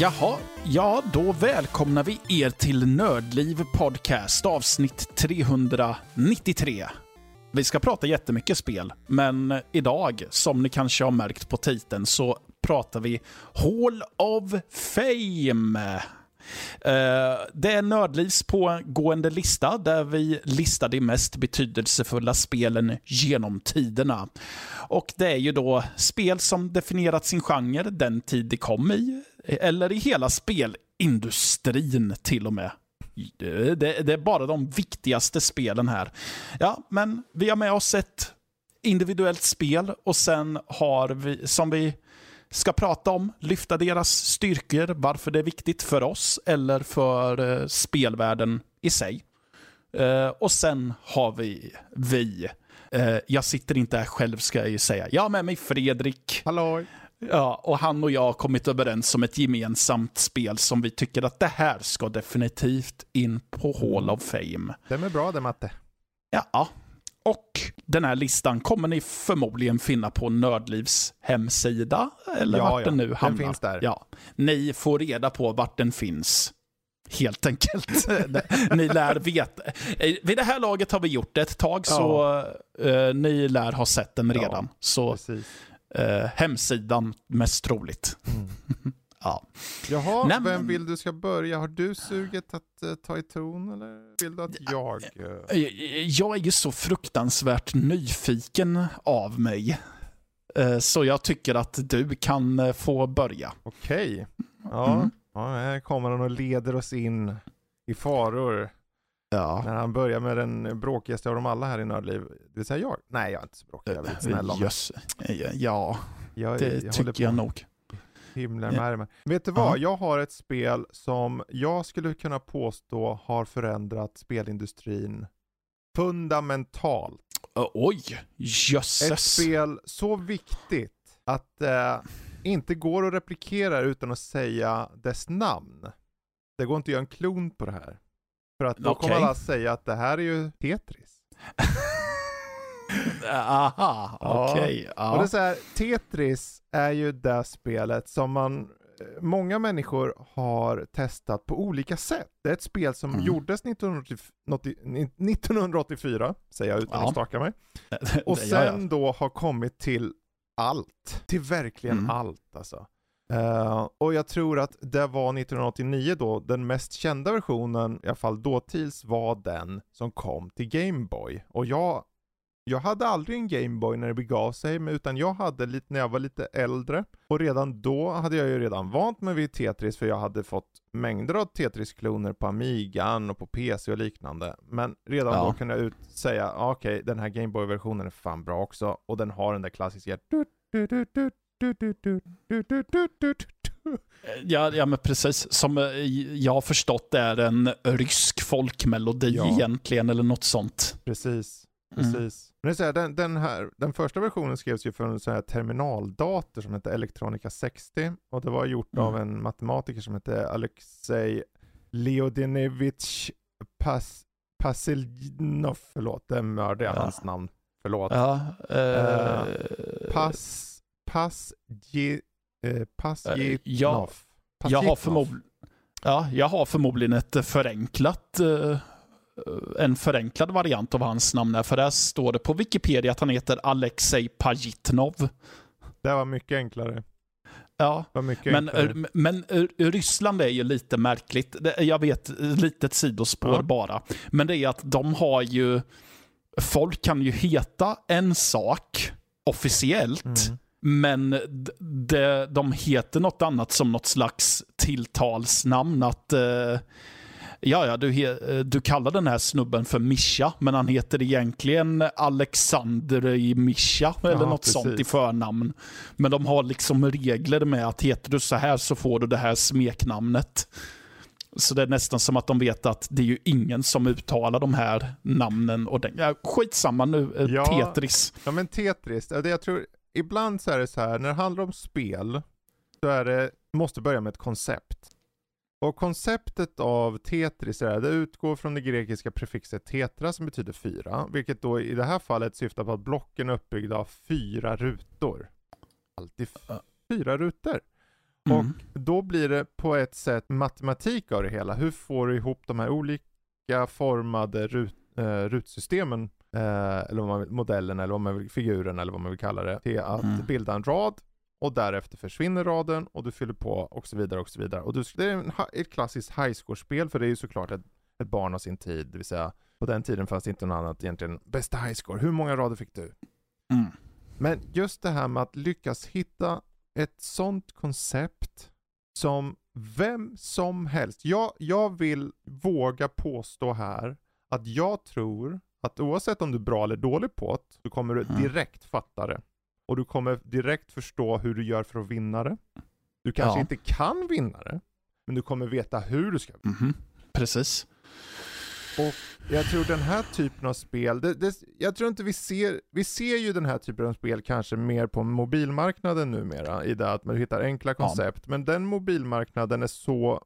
Jaha, ja då välkomnar vi er till Nördliv Podcast avsnitt 393. Vi ska prata jättemycket spel, men idag, som ni kanske har märkt på titeln, så pratar vi Hall of Fame. Eh, det är Nördlivs pågående lista där vi listar de mest betydelsefulla spelen genom tiderna. Och det är ju då spel som definierat sin genre den tid de kom i, eller i hela spelindustrin till och med. Det, det, är bara de viktigaste spelen här. Ja, men vi har med oss ett individuellt spel och sen har vi, som vi ska prata om, lyfta deras styrkor, varför det är viktigt för oss eller för eh, spelvärlden i sig. Eh, och sen har vi vi. Eh, jag sitter inte här själv ska jag ju säga. Jag har med mig Fredrik. Hallå. Ja, och han och jag har kommit överens om ett gemensamt spel som vi tycker att det här ska definitivt in på Hall of Fame. Det är bra det, Matte. Ja, och den här listan kommer ni förmodligen finna på Nördlivs hemsida, eller ja, vart ja. den nu hamnar. Den finns där. Ja. Ni får reda på vart den finns. Helt enkelt. ni lär veta. Eh, vid det här laget har vi gjort det ett tag, ja. så uh, ni lär ha sett den redan. så uh, hemsidan mest troligt. Mm. Ja. Jaha, Nej, vem vill du ska börja? Har du suget att uh, ta i ton eller vill du att jag? Uh... Jag är ju så fruktansvärt nyfiken av mig. Uh, så jag tycker att du kan få börja. Okej. Okay. Ja. Mm. ja, här kommer han och leder oss in i faror. Ja. När han börjar med den bråkigaste av dem alla här i Nördliv. Det vill säga jag. Nej, jag är inte så bråkig. Jag är snäll om Just, Ja, jag, det jag tycker jag nog. Himlen med ja. Vet du vad? Jag har ett spel som jag skulle kunna påstå har förändrat spelindustrin fundamentalt. Uh, oj, jösses. Ett spel så viktigt att eh, inte går att replikera utan att säga dess namn. Det går inte att göra en klon på det här. För att då okay. kommer alla säga att det här är ju Tetris. Aha, okej. Okay, ja. Och det är så här, Tetris är ju det spelet som man eh, Många människor har testat på olika sätt. Det är ett spel som mm. gjordes 1984, säger jag utan ja. att staka mig. Och sen då har kommit till allt. Till verkligen mm. allt alltså. Uh, och jag tror att det var 1989 då, den mest kända versionen, i alla fall dåtids, var den som kom till Gameboy. Och jag jag hade aldrig en Gameboy när det begav sig, utan jag hade lite när jag var lite äldre. Och redan då hade jag ju redan vant mig vid Tetris, för jag hade fått mängder av Tetris-kloner på Amigan och på PC och liknande. Men redan ja. då kunde jag ut säga, okej, okay, den här Gameboy-versionen är fan bra också, och den har den där klassiska Ja, ja, men precis. Som jag har förstått är en rysk folkmelodi ja. egentligen, eller något sånt. Precis. Mm. Precis. Mm. Men det är här, den, den, här, den första versionen skrevs ju för en sån här terminaldator som hette Electronica 60 och det var gjort mm. av en matematiker som hette Alexej Leodinevich Pas, Pasilnov. Förlåt, det mördade jag ja. hans namn. Förlåt. Ja, uh, Pas, Pas, ge, uh, Pasjitnov. Ja, jag har förmodligen Ja, jag har förmodligen ett förenklat Eh, en förenklad variant av hans namn är, för där står det på Wikipedia att han heter Alexej Pajitnov. Det var mycket enklare. Ja, men, eh, men eh, Ryssland är ju lite märkligt. Jag vet, litet sidospår ja. bara. Men det är att de har ju, folk kan ju heta en sak officiellt, mm. Men de, de heter något annat som något slags tilltalsnamn. Att ja, ja, du, du kallar den här snubben för Mischa, men han heter egentligen Alexander i Mischa, eller ja, något precis. sånt i förnamn. Men de har liksom regler med att heter du så här så får du det här smeknamnet. Så det är nästan som att de vet att det är ju ingen som uttalar de här namnen. Och den, ja, skitsamma nu, eh, ja, Tetris. Ja men Tetris, jag tror, ibland så är det så här, när det handlar om spel, så är det, måste börja med ett koncept. Och konceptet av Tetris är det utgår från det grekiska prefixet tetra som betyder fyra, vilket då i det här fallet syftar på att blocken är uppbyggda av fyra rutor. Alltid fyra rutor. Mm. Och då blir det på ett sätt matematik av det hela. Hur får du ihop de här olika formade rut, eh, rutsystemen, eller vad man vill, modellen eller vad man vill, figuren eller vad man vill kalla det, till att mm. bilda en rad och därefter försvinner raden och du fyller på och så vidare och så vidare. Och du, det är en, ett klassiskt highscore-spel för det är ju såklart ett, ett barn av sin tid, det vill säga på den tiden fanns det inte något annat egentligen. Bästa highscore, hur många rader fick du? Mm. Men just det här med att lyckas hitta ett sånt koncept som vem som helst. Jag, jag vill våga påstå här att jag tror att oavsett om du är bra eller dålig på det, så kommer du mm. direkt fatta det. Och du kommer direkt förstå hur du gör för att vinna det. Du kanske ja. inte kan vinna det, men du kommer veta hur du ska vinna. Mm -hmm. Precis. Och jag tror den här typen av spel, det, det, jag tror inte vi ser, vi ser ju den här typen av spel kanske mer på mobilmarknaden numera, i det att man hittar enkla koncept, ja. men den mobilmarknaden är så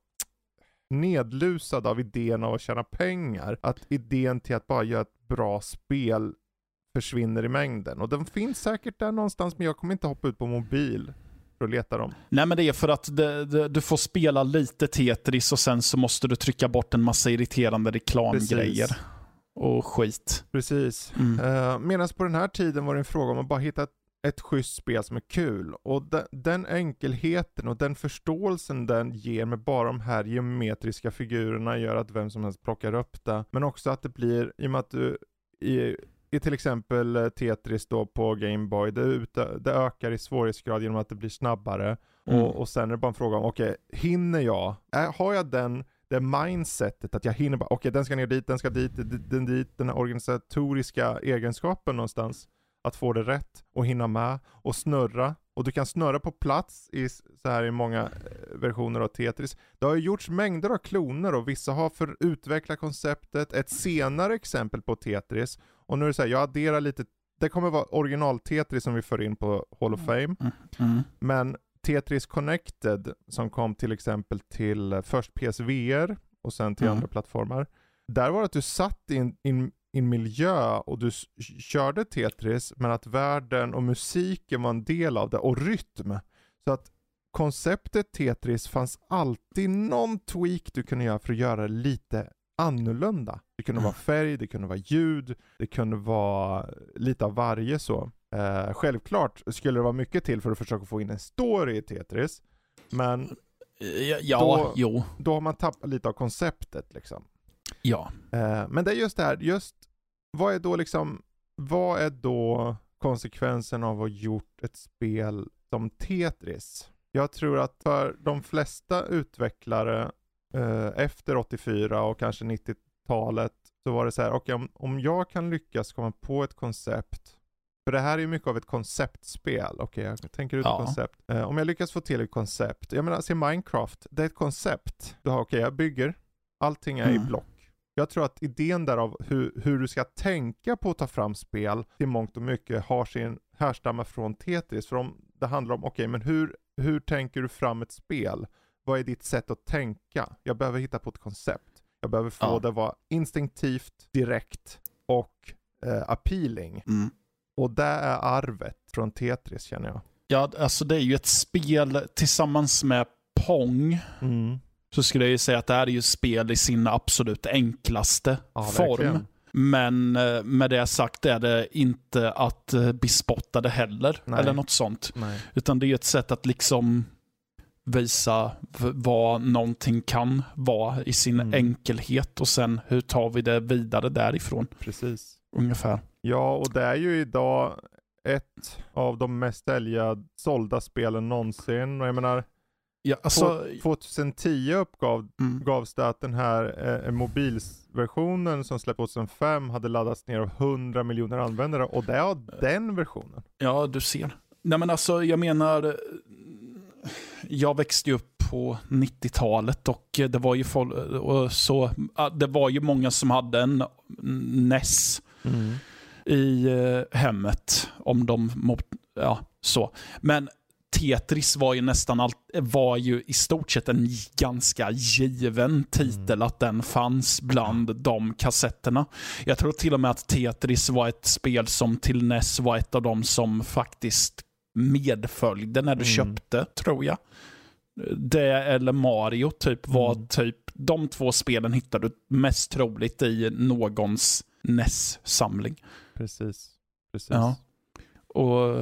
nedlusad av idén av att tjäna pengar, att idén till att bara göra ett bra spel försvinner i mängden. Och den finns säkert där någonstans, men jag kommer inte hoppa ut på mobil för att leta dem? Nej, men det är för att det, det, du får spela lite Tetris och sen så måste du trycka bort en massa irriterande reklamgrejer. Precis. Och skit. Precis. Mm. Uh, Medan på den här tiden var det en fråga om att bara hitta ett, ett schysst spel som är kul. Och de, den enkelheten och den förståelsen den ger med bara de här geometriska figurerna gör att vem som helst plockar upp det. Men också att det blir, i och med att du i i till exempel eh, Tetris då på Gameboy, det, det ökar i svårighetsgrad genom att det blir snabbare. Mm. Och, och sen är det bara en fråga om, okej, okay, hinner jag? har jag den, det mindsetet att jag hinner bara, okej okay, den ska ner dit, den ska dit, den dit, den organisatoriska egenskapen någonstans. Att få det rätt och hinna med och snurra. Och du kan snurra på plats i, så här i många eh, versioner av Tetris. Det har ju gjorts mängder av kloner och vissa har för utvecklat konceptet. Ett senare exempel på Tetris och nu är det så här, jag adderar lite, det kommer vara original Tetris som vi för in på Hall of mm. Fame. Mm. Mm. Men Tetris Connected som kom till exempel till eh, först PSVR och sen till mm. andra plattformar. Där var det att du satt i en, in, in miljö och du körde Tetris men att världen och musiken var en del av det och rytm. Så att konceptet Tetris fanns alltid någon tweak du kunde göra för att göra det lite annorlunda. Det kunde vara färg, det kunde vara ljud, det kunde vara lite av varje så. Eh, självklart skulle det vara mycket till för att försöka få in en story i Tetris. Men ja, ja då, jo. då har man tappat lite av konceptet liksom. Ja. Eh, men det är just det här, just vad är då liksom, vad är då konsekvensen av att ha gjort ett spel som Tetris? Jag tror att för de flesta utvecklare eh, efter 84 och kanske 90-talet så var det så här, okej okay, om, om jag kan lyckas komma på ett koncept för det här är ju mycket av ett konceptspel. Okej, okay, jag tänker ut ja. ett koncept. Eh, om jag lyckas få till ett koncept. Jag menar, se Minecraft. Det är ett koncept. Du har, okej, okay, jag bygger. Allting är mm. i block. Jag tror att idén därav hur, hur du ska tänka på att ta fram spel till mångt och mycket har sin härstammar från Tetris. För om det handlar om, okej, okay, men hur, hur tänker du fram ett spel? vad är ditt sätt att tänka? Jag behöver hitta på ett koncept. Jag behöver få ja. det vara instinktivt, direkt och eh, appealing. Mm. Och det är arvet från Tetris känner jag. Ja, alltså det är ju ett spel tillsammans med Pong. Mm. Så skulle jag ju säga att det här är ju spel i sin absolut enklaste ja, form. Verkligen. Men eh, med det sagt är det inte att eh, bespotta det heller. Nej. Eller något sånt. Nej. Utan det är ett sätt att liksom visa vad någonting kan vara i sin mm. enkelhet och sen hur tar vi det vidare därifrån. Precis. Ungefär. Ja, och det är ju idag ett av de mest älgade sålda spelen någonsin. Och jag menar, ja, alltså... 2010 uppgav mm. gavs det att den här eh, mobilversionen som släpptes 2005 hade laddats ner av 100 miljoner användare och det är den versionen. Ja, du ser. Nej men alltså jag menar, jag växte ju upp på 90-talet och det var ju folk, och så, det var ju många som hade en NES mm. i eh, hemmet. Om de, ja så. Men Tetris var ju nästan allt, var ju i stort sett en ganska given titel mm. att den fanns bland de kassetterna. Jag tror till och med att Tetris var ett spel som till NES var ett av de som faktiskt medföljde när du mm. köpte, tror jag. det eller Mario typ var mm. typ, de två spelen hittar du mest troligt i någons NES-samling. Precis. Precis. Ja. Och...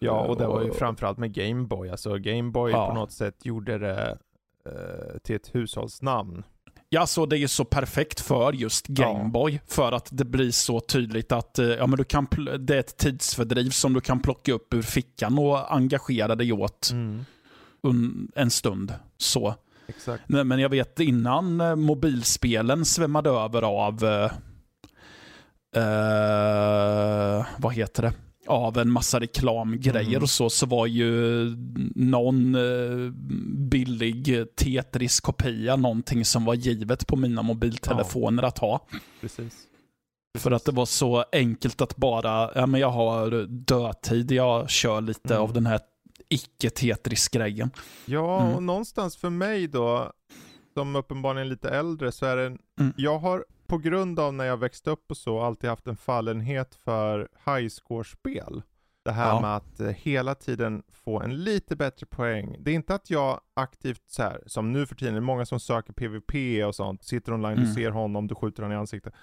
Ja, och det var ju framförallt med Gameboy. Alltså Gameboy ja. på något sätt gjorde det eh, till ett hushållsnamn. Ja, så det är så perfekt för just Gameboy. Ja. För att det blir så tydligt att eh, ja, men du kan det är ett tidsfördriv som du kan plocka upp ur fickan och engagera dig åt mm. en stund. Så. Exakt. Men jag vet innan eh, mobilspelen svämmade över av, uh, vad heter det? Av en massa reklamgrejer mm. och så, så var ju någon eh, billig Tetris-kopia någonting som var givet på mina mobiltelefoner ja. att ha. Precis. För att det var så enkelt att bara, ja men jag har dödtid, jag kör lite mm. av den här icke-Tetris-grejen. Ja, mm. och någonstans för mig då, som uppenbarligen är lite äldre, så är det, mm. jag har på grund av när jag växte upp och så alltid haft en fallenhet för highscore-spel. Det här ja. med att eh, hela tiden få en lite bättre poäng. Det är inte att jag aktivt så här, som nu för tiden, det är många som söker PVP och sånt, sitter online, mm. du ser honom, du skjuter honom i ansiktet.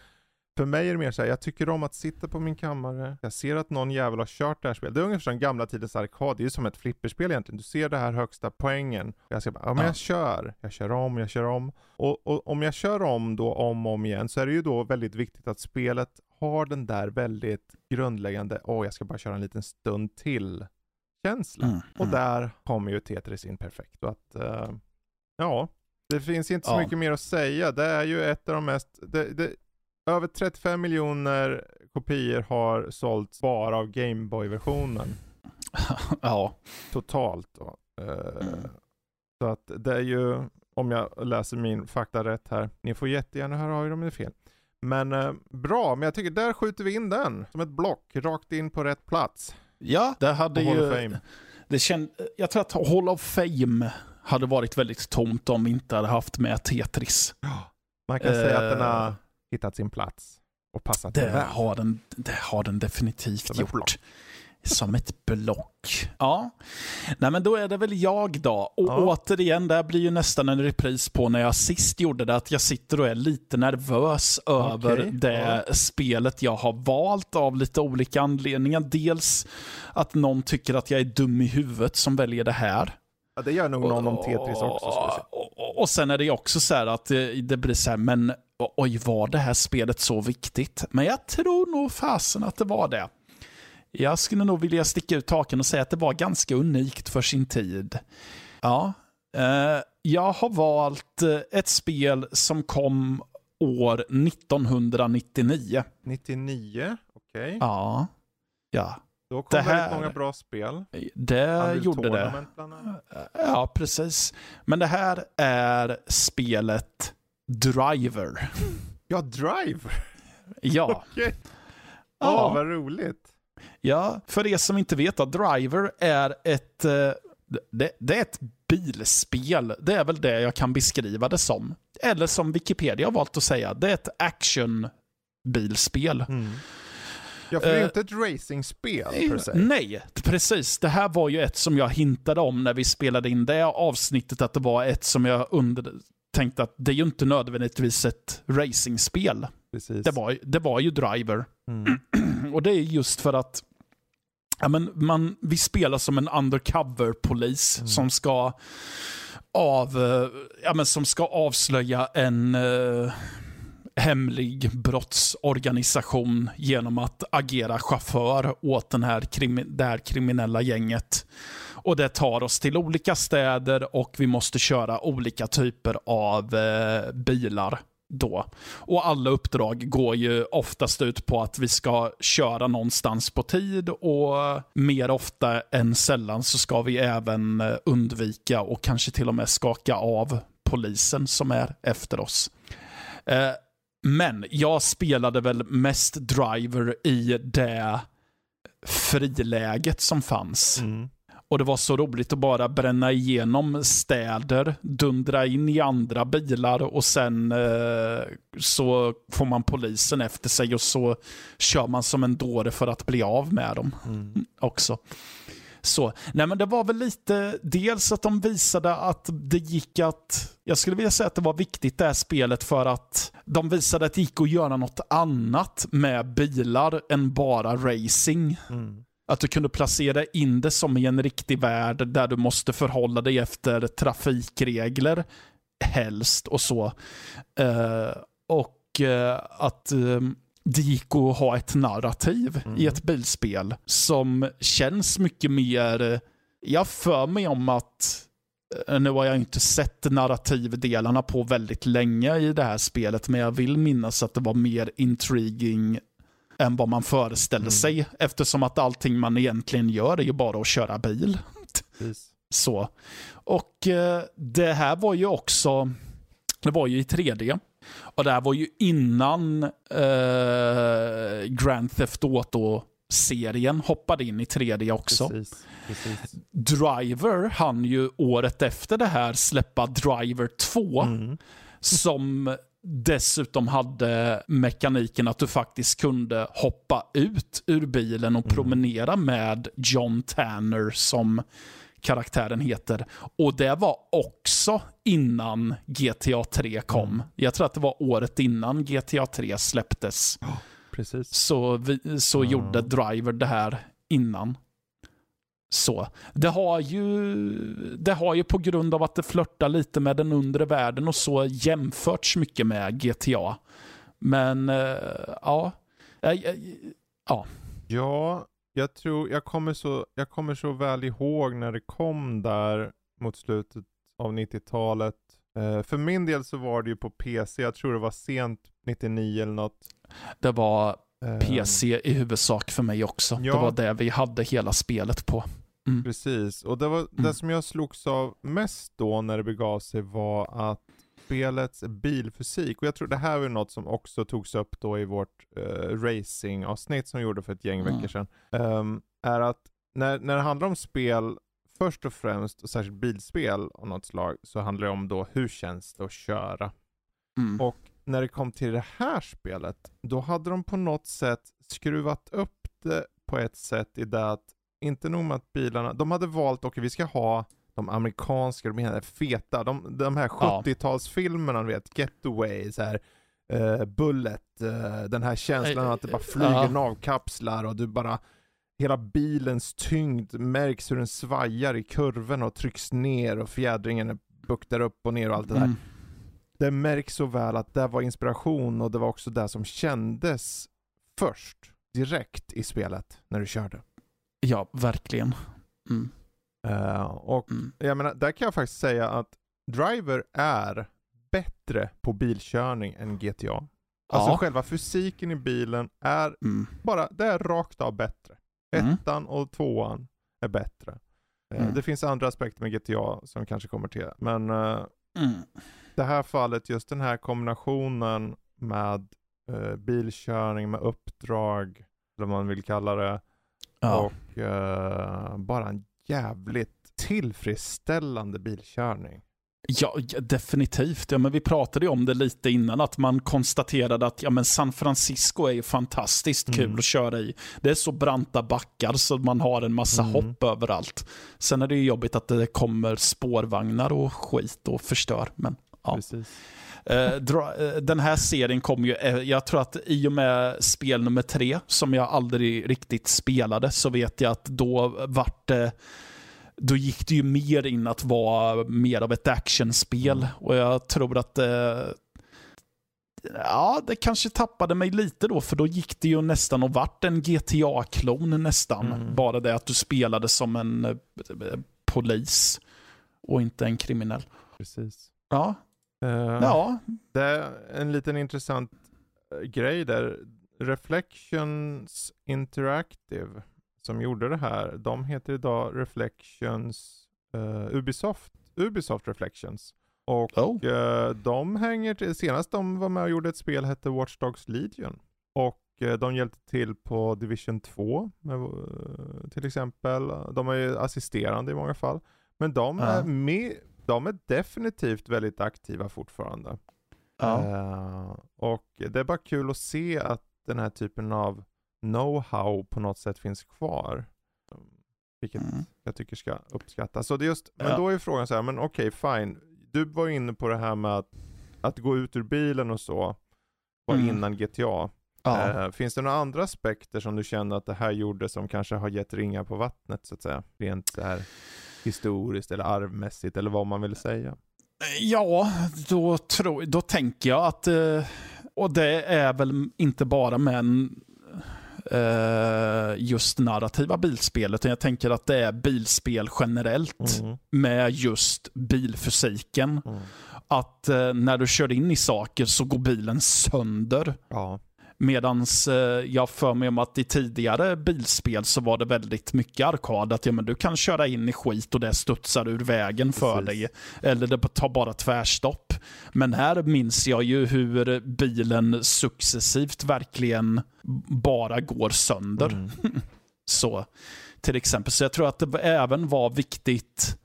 För mig är det mer så här, jag tycker om att sitta på min kammare, jag ser att någon jävel har kört det här spelet. Det är ungefär som gamla tidens arkad, det är ju som ett flipperspel egentligen. Du ser det här högsta poängen. Jag ska bara, ja men ja. jag kör, jag kör om, jag kör om. Och, och, om jag kör om då om och om igen så är det ju då väldigt viktigt att spelet har den där väldigt grundläggande, åh oh, jag ska bara köra en liten stund till känslan. Mm, och mm. där kommer ju Tetris in perfekt. Och att, uh, ja, det finns inte så ja. mycket mer att säga. Det är ju ett av de mest, det, det, över 35 miljoner kopior har sålts bara av Gameboy-versionen. ja. Totalt då. Uh, mm. Så att det är ju, om jag läser min fakta rätt här, ni får jättegärna höra av er om det är fel. Men uh, bra, men jag tycker där skjuter vi in den som ett block, rakt in på rätt plats. Ja, det hade ju... Hall of Fame. Det känd, jag tror att Hall of Fame hade varit väldigt tomt om vi inte hade haft med Tetris. Man kan uh, säga att den har hittat sin plats och passat det väl. Har den, det har den definitivt Som gjort. Som ett block. Ja, nej men då är det väl jag då. Och ja. återigen, det här blir ju nästan en repris på när jag sist gjorde det, att jag sitter och är lite nervös över okay. det ja. spelet jag har valt av lite olika anledningar. Dels att någon tycker att jag är dum i huvudet som väljer det här. Ja, det gör nog någon om Tetris också. Och, och, och sen är det också så här att det, det blir så här, men oj, var det här spelet så viktigt? Men jag tror nog fasen att det var det. Jag skulle nog vilja sticka ut taken och säga att det var ganska unikt för sin tid. Ja, eh, jag har valt eh, ett spel som kom år 1999. 99? Okej. Okay. Ja. Ja. Då kom det här, väldigt många bra spel. Det gjorde det. Ja, precis. Men det här är spelet Driver. Ja, Driver? Ja. Okej. Okay. Ja, vad roligt. Ja, för er som inte vet, då, Driver är ett, eh, det, det, är ett bilspel. Det är väl det jag kan beskriva det som. Eller som Wikipedia har valt att säga, det är ett actionbilspel. Mm. Ja, för det är uh, inte ett racingspel per se. Nej, precis. Det här var ju ett som jag hintade om när vi spelade in det avsnittet, att det var ett som jag under, tänkte att det är ju inte nödvändigtvis ett racingspel. Det var, det var ju Driver. Mm. Och det är just för att ja, men man, vi spelar som en undercover-polis mm. som ska av, ja, men som ska avslöja en uh, hemlig brottsorganisation genom att agera chaufför åt den här det här kriminella gänget. Och Det tar oss till olika städer och vi måste köra olika typer av eh, bilar. Då. Och alla uppdrag går ju oftast ut på att vi ska köra någonstans på tid och mer ofta än sällan så ska vi även eh, undvika och kanske till och med skaka av polisen som är efter oss. Eh, men jag spelade väl mest driver i det friläget som fanns. Mm. Och det var så roligt att bara bränna igenom städer, dundra in i andra bilar och sen eh, så får man polisen efter sig och så kör man som en dåre för att bli av med dem mm. också. Så, nej men det var väl lite, dels att de visade att det gick att, jag skulle vilja säga att det var viktigt det här spelet för att de visade att det gick att göra något annat med bilar än bara racing. Mm. Att du kunde placera in det som i en riktig värld där du måste förhålla dig efter trafikregler helst och så. Uh, och uh, att um, det gick att ha ett narrativ mm. i ett bilspel som känns mycket mer, jag för mig om att eh, nu har jag inte sett narrativdelarna på väldigt länge i det här spelet, men jag vill minnas att det var mer intriguing än vad man föreställer mm. sig. Eftersom att allting man egentligen gör är ju bara att köra bil. Yes. Så. Och eh, det här var ju också, det var ju i 3D. Och det här var ju innan eh, Grand Theft Auto-serien hoppade in i 3D också. Precis, precis. Driver han ju året efter det här släppa Driver 2. Mm. Som dessutom hade mekaniken att du faktiskt kunde hoppa ut ur bilen och mm. promenera med John Tanner som karaktären heter. Och det var också innan GTA 3 kom. Mm. Jag tror att det var året innan GTA 3 släpptes. Oh, precis. Så, vi, så mm. gjorde Driver det här innan. Så. Det har, ju, det har ju på grund av att det flörtar lite med den undre världen och så jämförts mycket med GTA. Men, äh, ja. Äh, ja. Ja, jag tror, jag kommer, så, jag kommer så väl ihåg när det kom där mot slutet av 90-talet. Eh, för min del så var det ju på PC, jag tror det var sent 99 eller något. Det var eh. PC i huvudsak för mig också. Ja. Det var det vi hade hela spelet på. Mm. Precis, och det, var, mm. det som jag slogs av mest då när det begav sig var att spelets bilfysik, och jag tror det här var något som också togs upp då i vårt uh, racing-avsnitt som vi gjorde för ett gäng mm. veckor sedan, um, är att när, när det handlar om spel, först och främst, och särskilt bilspel av något slag, så handlar det om då hur känns det att köra? Mm. Och när det kom till det här spelet, då hade de på något sätt skruvat upp det på ett sätt i det att, inte nog med att bilarna, de hade valt, okej okay, vi ska ha de amerikanska, de här feta, de, de här 70-talsfilmerna, du vet, Getaway, så här, uh, Bullet, uh, den här känslan att det bara flyger ja. navkapslar och du bara Hela bilens tyngd märks hur den svajar i kurvorna och trycks ner och fjädringen buktar upp och ner och allt det där. Mm. Det märks så väl att det var inspiration och det var också det som kändes först, direkt i spelet, när du körde. Ja, verkligen. Mm. Uh, och mm. jag menar, där kan jag faktiskt säga att Driver är bättre på bilkörning än GTA. Alltså ja. själva fysiken i bilen är mm. bara, det är rakt av bättre. Mm. Ettan och tvåan är bättre. Uh. Det finns andra aspekter med GTA som kanske kommer till, men uh, det här fallet, just den här kombinationen med bilkörning, med uppdrag, eller vad man vill kalla det, ja. och bara en jävligt tillfredsställande bilkörning. Ja, definitivt. Ja, men vi pratade ju om det lite innan, att man konstaterade att ja, men San Francisco är ju fantastiskt kul mm. att köra i. Det är så branta backar så man har en massa mm. hopp överallt. Sen är det ju jobbigt att det kommer spårvagnar och skit och förstör. Men, ja. Eh, den här serien kom ju, eh, jag tror att i och med spel nummer tre, som jag aldrig riktigt spelade, så vet jag att då vart det då gick det ju mer in att vara mer av ett actionspel. Mm. Och jag tror att ja, det kanske tappade mig lite då, för då gick det ju nästan och vart en GTA-klon nästan. Mm. Bara det att du spelade som en polis och inte en kriminell. Precis. Ja, ja. Det är en liten intressant uh, grej där. Reflections Interactive som gjorde det här, de heter idag Reflections uh, Ubisoft, Ubisoft Reflections. Och oh. de hänger till, senast de var med och gjorde ett spel hette Watch Dogs Legion. Och de hjälpte till på Division 2 med, till exempel. De är ju assisterande i många fall. Men de är med de är definitivt väldigt aktiva fortfarande. Ja. Uh, och det är bara kul att se att den här typen av know-how på något sätt finns kvar. vilket mm. jag tycker ska uppskattas. Så det just, men ja. då är frågan så här, men okej okay, fine. Du var inne på det här med att, att gå ut ur bilen och så, var mm. innan GTA. Ja. Eh, finns det några andra aspekter som du känner att det här gjorde som kanske har gett ringar på vattnet så att säga? Rent så här historiskt eller arvmässigt eller vad man vill säga? Ja, då, tror, då tänker jag att, eh, och det är väl inte bara med en eh, just narrativa bilspel, utan jag tänker att det är bilspel generellt mm. med just bilfysiken. Mm. Att eh, när du kör in i saker så går bilen sönder. Ja. Medans eh, jag för mig om att i tidigare bilspel så var det väldigt mycket arkad. Att ja, men du kan köra in i skit och det studsar ur vägen för Precis. dig. Eller det tar bara tvärstopp. Men här minns jag ju hur bilen successivt verkligen bara går sönder. Mm. så till exempel. Så jag tror att det även var viktigt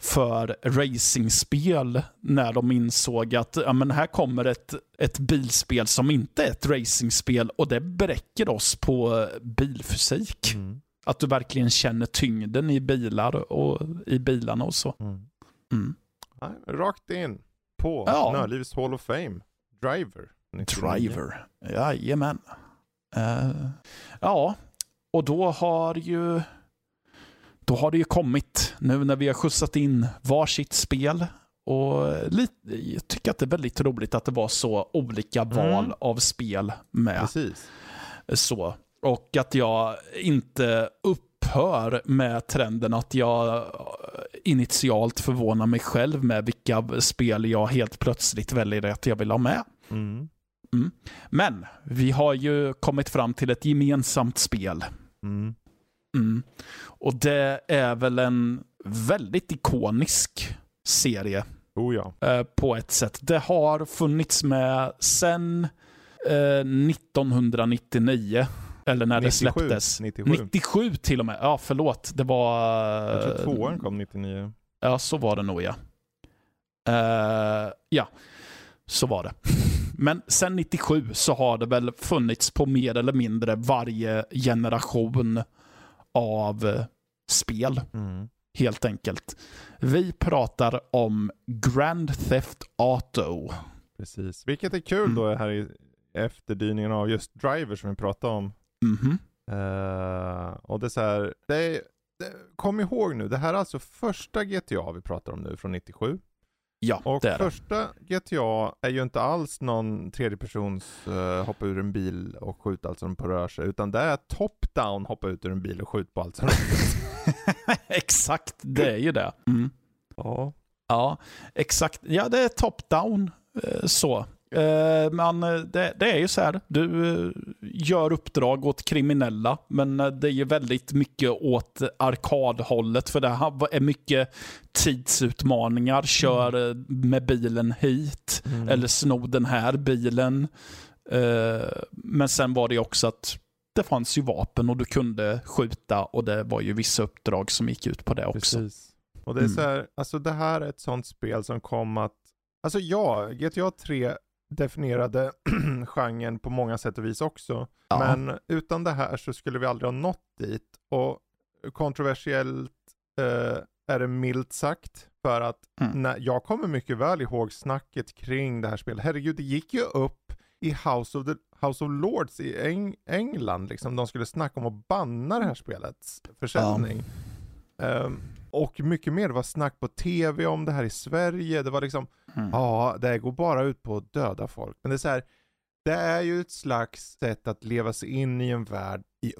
för racingspel när de insåg att ja, men här kommer ett, ett bilspel som inte är ett racingspel och det bräcker oss på bilfysik. Mm. Att du verkligen känner tyngden i bilar och i bilarna och så. Mm. Mm. rakt in på ja. Nördlivets Hall of Fame. Driver. 99. Driver, jajamän. Uh, ja, och då har ju då har det ju kommit nu när vi har skjutsat in varsitt spel. Och lite, jag tycker att det är väldigt roligt att det var så olika mm. val mm. av spel med. Precis. Så. Och att jag inte upphör med trenden att jag initialt förvånar mig själv med vilka spel jag helt plötsligt väljer att jag vill ha med. Mm. Mm. Men vi har ju kommit fram till ett gemensamt spel. Mm. Mm. Och det är väl en väldigt ikonisk serie. Oh ja. eh, på ett sätt. Det har funnits med sen eh, 1999. Eller när 97, det släpptes. 97. 97 till och med. Ja, förlåt. Det var... Jag tror tvåan kom 99. Ja, så var det nog ja. Uh, ja, så var det. Men sen 97 så har det väl funnits på mer eller mindre varje generation av eh, spel. Mm. Helt enkelt. Vi pratar om Grand Theft Auto. Precis, vilket är kul mm. då här i efterdyningen av just Driver som vi pratade om. Mm uh, och det är så här, det är, det, kom ihåg nu, det här är alltså första GTA vi pratar om nu från 97. Ja, och det är första GTA är ju inte alls någon tredjepersons uh, hoppa ur en bil och skjuta allt som rör sig, utan det är top-down hoppa ut ur en bil och skjuta på allt som rör sig. exakt, det är ju det. Mm. Ja. Ja, exakt. Ja, det är top-down. Uh, så. Uh, men det, det, är ju så här, du uh, gör uppdrag åt kriminella, men det är ju väldigt mycket åt arkadhållet, för det är mycket tidsutmaningar. Kör mm. med bilen hit, mm. eller sno den här bilen. men sen var det också att det fanns ju vapen och du kunde skjuta och det var ju vissa uppdrag som gick ut på det också. Precis. Och det är mm. så här, alltså det här är ett sånt spel som kom att, alltså ja, GTA 3 definierade genren på många sätt och vis också. Ja. Men utan det här så skulle vi aldrig ha nått dit. Och kontroversiellt eh, är det milt sagt. För att mm. när, jag kommer mycket väl ihåg snacket kring det här spelet. Herregud, det gick ju upp i House of, the, House of Lords i Eng England. Liksom. De skulle snacka om att banna det här spelets försäljning. Ja. Um, och mycket mer, det var snack på tv om det här i Sverige. Det var liksom, mm. ja, det går bara ut på att döda folk. Men det är så här, det är ju ett slags sätt att leva sig in i en värld i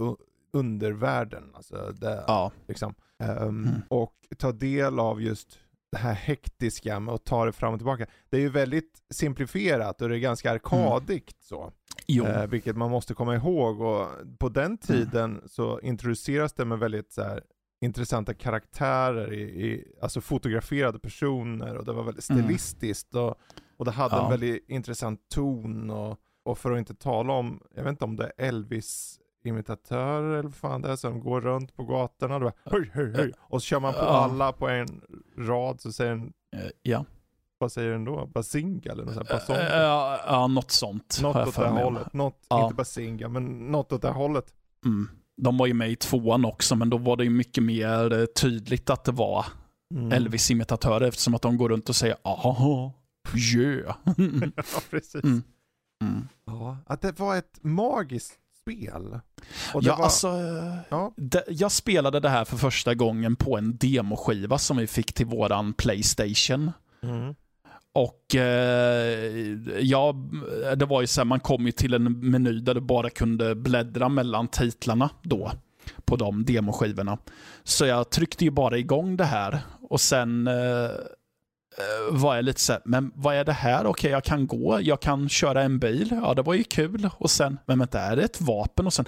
undervärlden. Alltså det, ja. liksom. Um, mm. Och ta del av just det här hektiska med att ta det fram och tillbaka. Det är ju väldigt simplifierat och det är ganska arkadigt mm. så. Eh, vilket man måste komma ihåg och på den mm. tiden mm. så introduceras det med väldigt så här, intressanta karaktärer, i, i, alltså fotograferade personer och det var väldigt mm. stilistiskt mm. och, och det hade ja. en väldigt intressant ton och, och för att inte tala om, jag vet inte om det är Elvis imitatörer eller vad fan det är som går runt på gatorna och bara, höj, höj, höj. Och så kör man på alla på en rad så säger den eh, Ja. Vad säger den då? Basinga eller något sånt? Basong? Ja, ja, något sånt. Något åt det hållet. Något, inte basinga, men något åt det hållet. Mm. De var ju med i tvåan också, men då var det ju mycket mer eh, tydligt att det var mm. Elvis-imitatörer eftersom att de går runt och säger aha, yeah. ja, precis. Mm. Mm. Ja, att det var ett magiskt spel. ja, var... alltså, ja. Det, jag spelade det här för första gången på en demoskiva som vi fick till våran Playstation. Mm. Och eh, ja, det var ju så här, man kom ju till en meny där du bara kunde bläddra mellan titlarna då. På de demoskivorna. Så jag tryckte ju bara igång det här. Och sen eh, eh var jag lite så här, men vad är det här? Okej, okay, jag kan gå, jag kan köra en bil. Ja, det var ju kul. Och sen, men vänta, är det ett vapen? Och sen,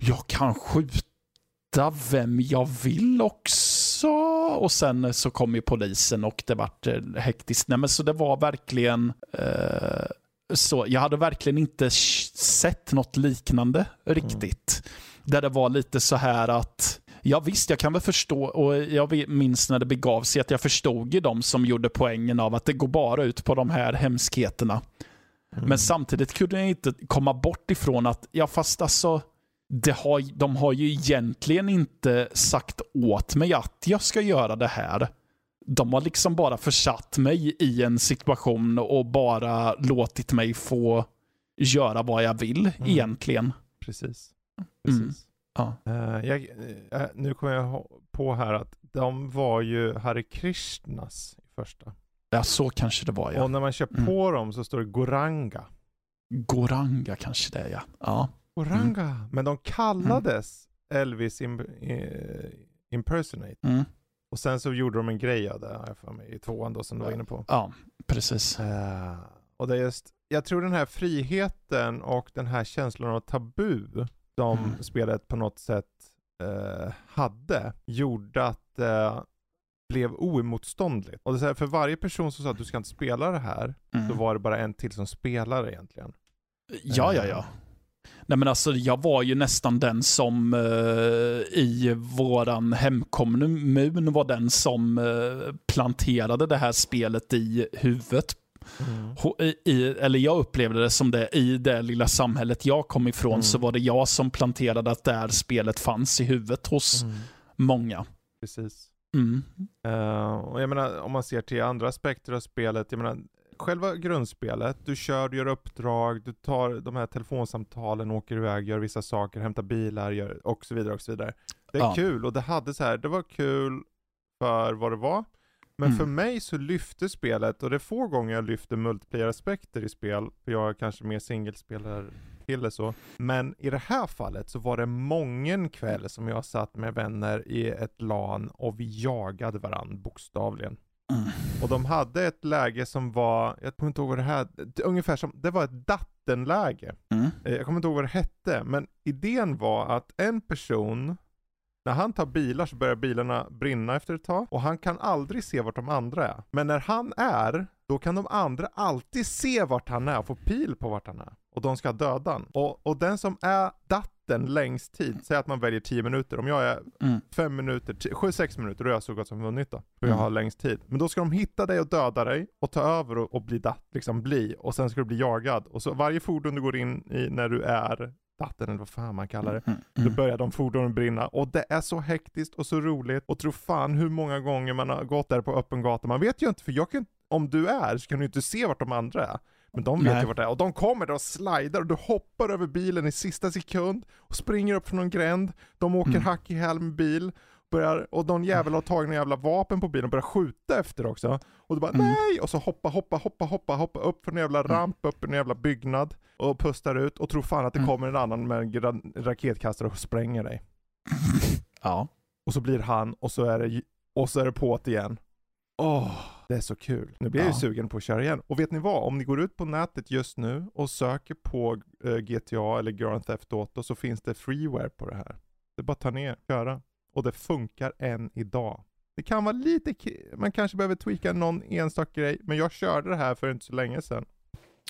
jag kan skjuta vem jag vill också. Och sen så kom ju polisen och det vart eh, hektiskt. Nej, men så det var verkligen eh, så. Jag hade verkligen inte sett något liknande riktigt. Mm. Där det var lite så här att Ja visst, jag kan väl förstå, och jag minns när det begav sig att jag förstod ju de som gjorde poängen av att det går bara ut på de här hemskheterna. Mm. Men samtidigt kunde jag inte komma bort ifrån att, ja fast alltså, det har, de har ju egentligen inte sagt åt mig att jag ska göra det här. De har liksom bara försatt mig i en situation och bara låtit mig få göra vad jag vill mm. egentligen. Precis. Mm. Precis. Ja. Uh, jag, uh, nu kommer jag på här att de var ju Hare Krishnas i första. Ja, så kanske det var ja. Och när man kör mm. på dem så står det Goranga. Goranga kanske det är ja. ja. Goranga. Mm. Men de kallades mm. Elvis in, uh, Impersonate. Mm. Och sen så gjorde de en grej av det här för mig i tvåan då som du var inne på. Ja, precis. och det är just, jag tror den här friheten och den här känslan av tabu som mm. spelet på något sätt eh, hade, gjorde att det eh, blev oemotståndligt. Och det är för varje person som sa att du ska inte spela det här, mm. så var det bara en till som spelade egentligen. Ja, ja, ja. Eh. Nej men alltså jag var ju nästan den som uh, i våran hemkommun var den som uh, planterade det här spelet i huvudet Mm. I, eller jag upplevde det som det, i det lilla samhället jag kom ifrån mm. så var det jag som planterade att där spelet fanns i huvudet hos mm. många. Precis. Uh, och jag menar, om man ser till andra aspekter av spelet, jag menar, själva grundspelet, du kör, du gör uppdrag, du tar de här telefonsamtalen, åker iväg, gör vissa saker, hämtar bilar gör, och så vidare och så vidare. Det är ja. kul och det hade så här, det var kul för vad det var. Men mm. för mig så lyfte spelet, och det är få gånger jag lyfter multiplayer-aspekter i spel, för jag är kanske mer singelspelare så. Men i det här fallet så var det mången kväll som jag satt med vänner i ett LAN och vi jagade varandra bokstavligen. Mm. Och de hade ett läge som var, jag kommer inte ihåg vad det här, ungefär som, det var ett dattenläge. Mm. Eh, jag kommer inte ihåg vad det hette, men idén var att en person när han tar bilar så börjar bilarna brinna efter ett tag och han kan aldrig se vart de andra är. Men när han är, då kan de andra alltid se vart han är och få pil på vart han är. Och de ska döda han. Och, och den som är datten längst tid, säg att man väljer 10 minuter. Om jag är 5 mm. minuter, 7-6 minuter, då är jag så gott som vunnit då. För mm. jag har längst tid. Men då ska de hitta dig och döda dig och ta över och, och bli datt, liksom bli. Och sen ska du bli jagad. Och så varje fordon du går in i när du är vatten eller vad fan man kallar det. Mm, mm. Då börjar de fordonen brinna och det är så hektiskt och så roligt och tro fan hur många gånger man har gått där på öppen gata. Man vet ju inte, för jag kan, om du är så kan du inte se vart de andra är. Men de vet Nej. ju vart det är och de kommer där och slidar och du hoppar över bilen i sista sekund och springer upp från någon gränd. De åker mm. hack i häl med bil börjar, och någon jävel har tagit en jävla vapen på bilen och börjar skjuta efter också. Och du bara mm. nej! Och så hoppa, hoppa, hoppa, hoppa, hoppa upp för en jävla mm. ramp, upp en jävla byggnad. Och pustar ut och tror fan att det mm. kommer en annan med en raketkastare och spränger dig. Ja. Och så blir han och så är det, och så är det på igen. Åh, oh, det är så kul. Nu blir jag ju sugen på att köra igen. Och vet ni vad? Om ni går ut på nätet just nu och söker på eh, GTA eller Grand Theft Auto så finns det freeware på det här. Det är bara att ta ner, köra. Och det funkar än idag. Det kan vara lite, man kanske behöver tweaka någon enstaka grej, men jag körde det här för inte så länge sedan.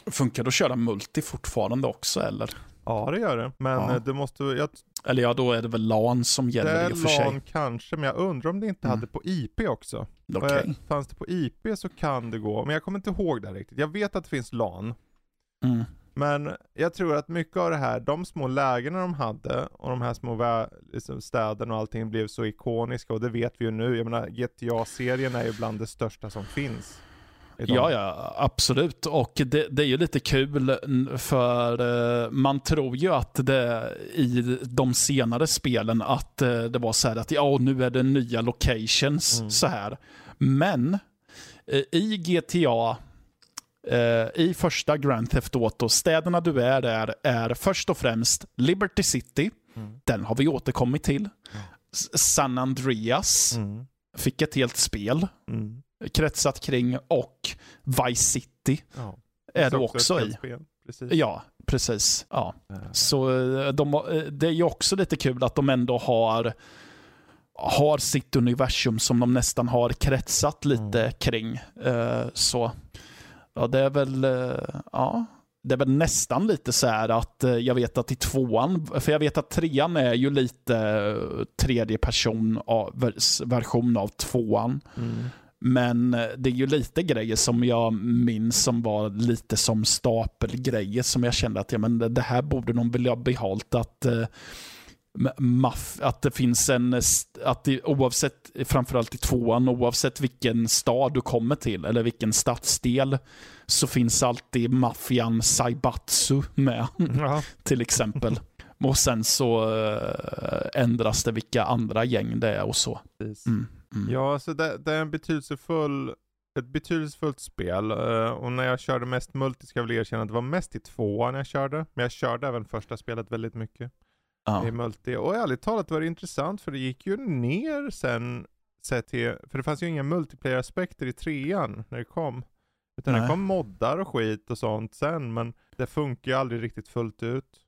Funkar det att köra multi fortfarande också eller? Ja det gör det, men ja. Eh, du måste, jag... Eller ja, då är det väl LAN som gäller i och för sig. Det är LAN kanske, men jag undrar om det inte mm. hade på IP också. Okay. Fanns det på IP så kan det gå, men jag kommer inte ihåg det riktigt. Jag vet att det finns LAN. Mm. Men jag tror att mycket av det här, de små lägena de hade och de här små liksom städerna och allting blev så ikoniska och det vet vi ju nu. Jag menar GTA-serien är ju bland det största som finns. Ja, ja, absolut. Och det, det, är ju lite kul för uh, man tror ju att det i de senare spelen att uh, det var så här att ja, nu är det nya locations mm. så här. Men uh, i GTA i första Grand Theft Auto, städerna du är där är först och främst Liberty City, mm. den har vi återkommit till. San Andreas mm. fick ett helt spel. Mm kretsat kring och Vice City ja. är det också, också i. Precis. Ja, precis. Ja. Så eh, de, eh, det är ju också lite kul att de ändå har har sitt universum som de nästan har kretsat lite mm. kring. Uh, så ja, det är väl, uh, ja, det är väl nästan lite så här att uh, jag vet att i tvåan, för jag vet att trean är ju lite tredje person av, version av tvåan. Mm. Men eh, det är ju lite grejer som jag minns som var lite som stapelgrejer som jag kände att ja, men det här borde de vilja behållt. Att, eh, maff, att det finns en, att det, oavsett, framförallt i tvåan, oavsett vilken stad du kommer till eller vilken stadsdel så finns alltid maffian Saibatsu med. Ja. till exempel. Och sen så äh, ändras det vilka andra gäng det är och så. Mm. Mm. Ja, så det, det, är en betydelsefull, ett betydelsefullt spel. Uh, och när jag körde mest multi ska jag väl erkänna att det var mest i tvåan jag körde. Men jag körde även första spelet väldigt mycket. Ah. I multi. Och ärligt talat var det intressant för det gick ju ner sen sett till, för det fanns ju inga multiplayer-aspekter i trean när det kom. Utan Nej. det kom moddar och skit och sånt sen, men det funkar ju aldrig riktigt fullt ut.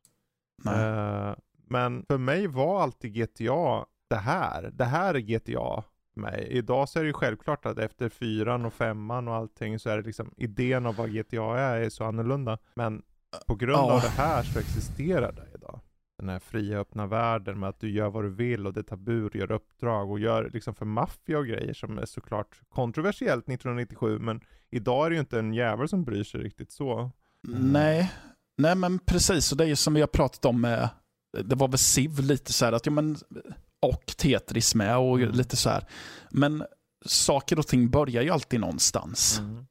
Uh, men för mig var alltid GTA det här. Det här är GTA mig. Idag så är det ju självklart att efter fyran och femman och allting så är det liksom idén av vad GTA är, är så annorlunda. Men på grund av det här så existerar det idag. Den här fria öppna världen med att du gör vad du vill och det tabur gör uppdrag och gör liksom för maffia och grejer som är såklart kontroversiellt 1997 men idag är det ju inte en jävel som bryr sig riktigt så. Nej, nej men precis och det är ju som vi har pratat om med det var väl Civ lite så här att ja men och Tetris med och mm. lite så här. Men saker och ting börjar ju alltid någonstans. Mm.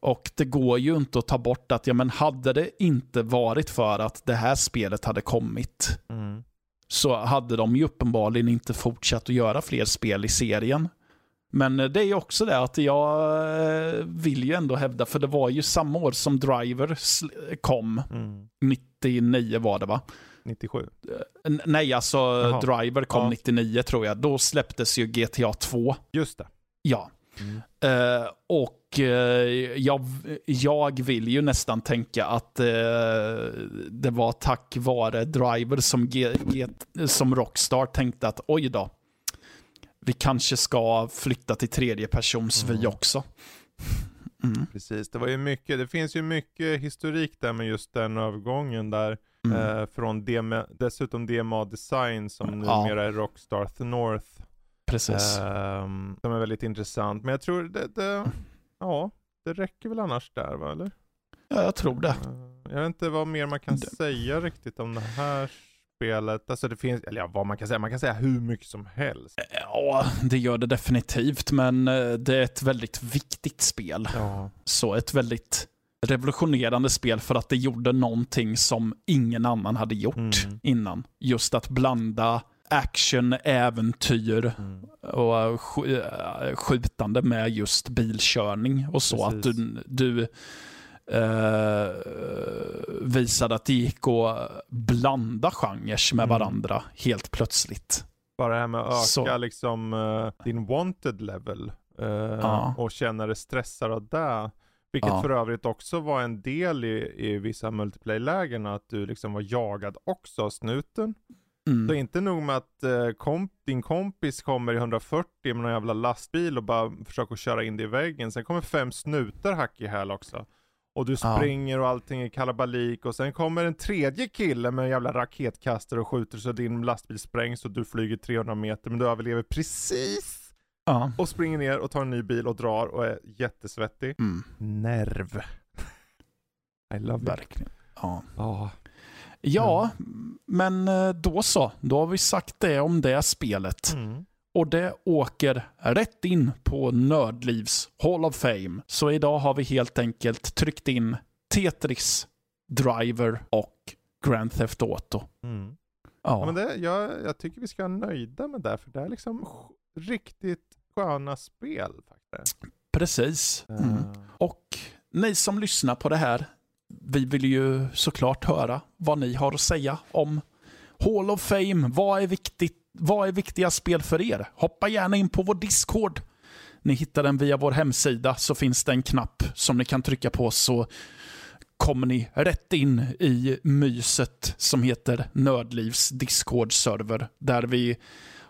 Och det går ju inte att ta bort att, ja men hade det inte varit för att det här spelet hade kommit, mm. så hade de ju uppenbarligen inte fortsatt att göra fler spel i serien. Men det är ju också det att jag eh, vill ju ändå hävda, för det var ju samma år som Driver kom, 99 mm. var det va? 97? Nej, alltså Jaha. Driver kom ja. 99 tror jag. Då släpptes ju GTA 2. Just det. Ja. Mm. Uh, och uh, jag, jag vill ju nästan tänka att uh, det var tack vare Driver som, G, G, som Rockstar tänkte att oj då, vi kanske ska flytta till tredje persons mm. vy också. Mm. Precis, det var ju mycket, det finns ju mycket historik där med just den övergången där Mm. Eh, från DMA, dessutom DMA Design som ja. numera är Rockstar North. Precis. Eh, som är väldigt intressant. Men jag tror det, det, ja, det räcker väl annars där va, eller? Ja, jag tror det. Eh, jag vet inte vad mer man kan det. säga riktigt om det här spelet. Alltså det finns, eller ja, vad man kan säga, man kan säga hur mycket som helst. Ja, det gör det definitivt, men eh, det är ett väldigt viktigt spel. Ja. Så ett väldigt revolutionerande spel för att det gjorde någonting som ingen annan hade gjort mm. innan. Just att blanda action, äventyr mm. och skjutande med just bilkörning och så. Precis. Att du, du eh, visade att det gick att blanda genrer med mm. varandra helt plötsligt. Bara det här med att öka så. liksom uh, din wanted level uh, ja. och känna dig stressad av det. Vilket ja. för övrigt också var en del i, i vissa multiplayer-lägen, att du liksom var jagad också av snuten. Mm. Så inte nog med att eh, komp din kompis kommer i 140 med någon jävla lastbil och bara försöker köra in dig i väggen. Sen kommer fem snutar hack i häl också. Och du springer ja. och allting är kalabalik och sen kommer en tredje kille med en jävla raketkastare och skjuter så din lastbil sprängs och du flyger 300 meter men du överlever precis Ja. Och springer ner och tar en ny bil och drar och är jättesvettig. Mm. Nerv. I love Verkligen. it. Ja. Ja. Ja, mm. men eh, då så. Då har vi sagt det om det spelet. Mm. Och det åker rätt in på Nördlivs Hall of Fame. Så idag har vi helt enkelt tryckt in Tetris, Driver och Grand Theft Auto. Mm. Ja. ja. men det, jag, jag tycker vi ska vara nöjda med det, för det är liksom riktigt sköna spel. faktiskt. Precis. Mm. Uh. Och ni som lyssnar på det här, vi vill ju såklart höra vad ni har att säga om Hall of Fame. Vad är viktigt? Vad är viktiga spel för er? Hoppa gärna in på vår Discord. Ni hittar den via vår hemsida så finns det en knapp som ni kan trycka på så kommer ni rätt in i myset som heter Nördlivs Discord-server. Där vi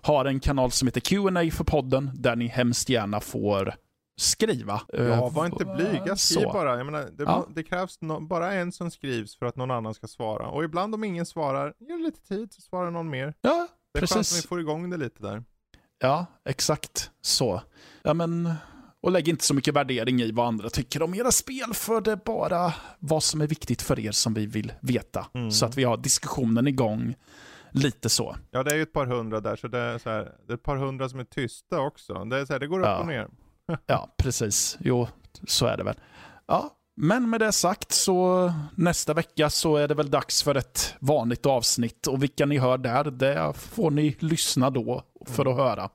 har en kanal som heter Q&A för podden där ni hemskt gärna får skriva. Ja, var inte blyga, skriv så. bara. Jag menar, det, ja. det krävs no bara en som skrivs för att någon annan ska svara. Och ibland om ingen svarar, ge det lite tid så svarar någon mer. Ja, det är precis. skönt att vi får igång det lite där. Ja, exakt så. Ja, men och lägg inte så mycket värdering i vad andra tycker om era spel, för det är bara vad som är viktigt för er som vi vill veta. Mm. Så att vi har diskussionen igång lite så. Ja, det är ju ett par hundra där, så det är, så här, det är ett par hundra som är tysta också. Det, är så här, det går upp ja. och ner. ja, precis. Jo, så är det väl. Ja, men med det sagt så nästa vecka så är det väl dags för ett vanligt avsnitt och vilka ni hör där, det får ni lyssna då för att höra.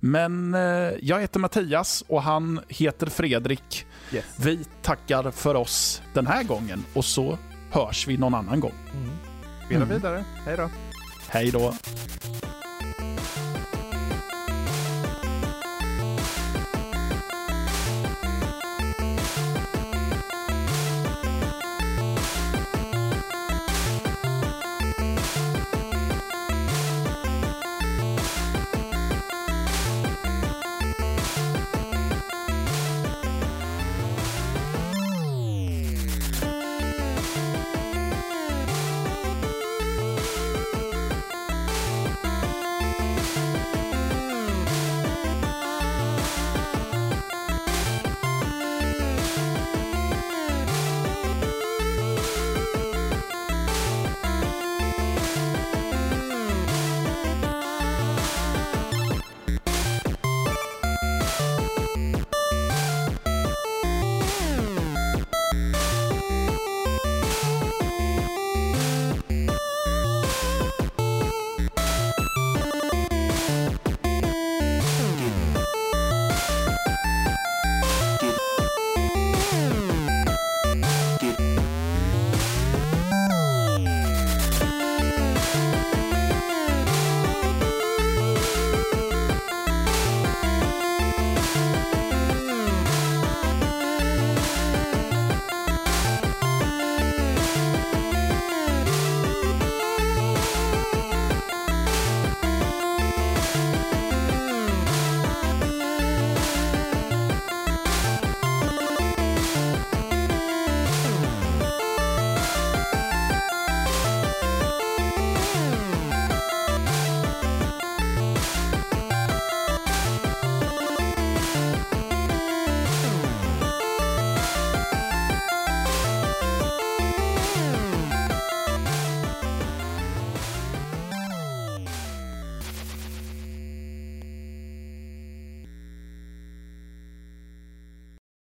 Men eh, jag heter Mattias och han heter Fredrik. Yes. Vi tackar för oss den här gången och så hörs vi någon annan gång. Mm. Spela mm. vidare. Hej då. Hej då.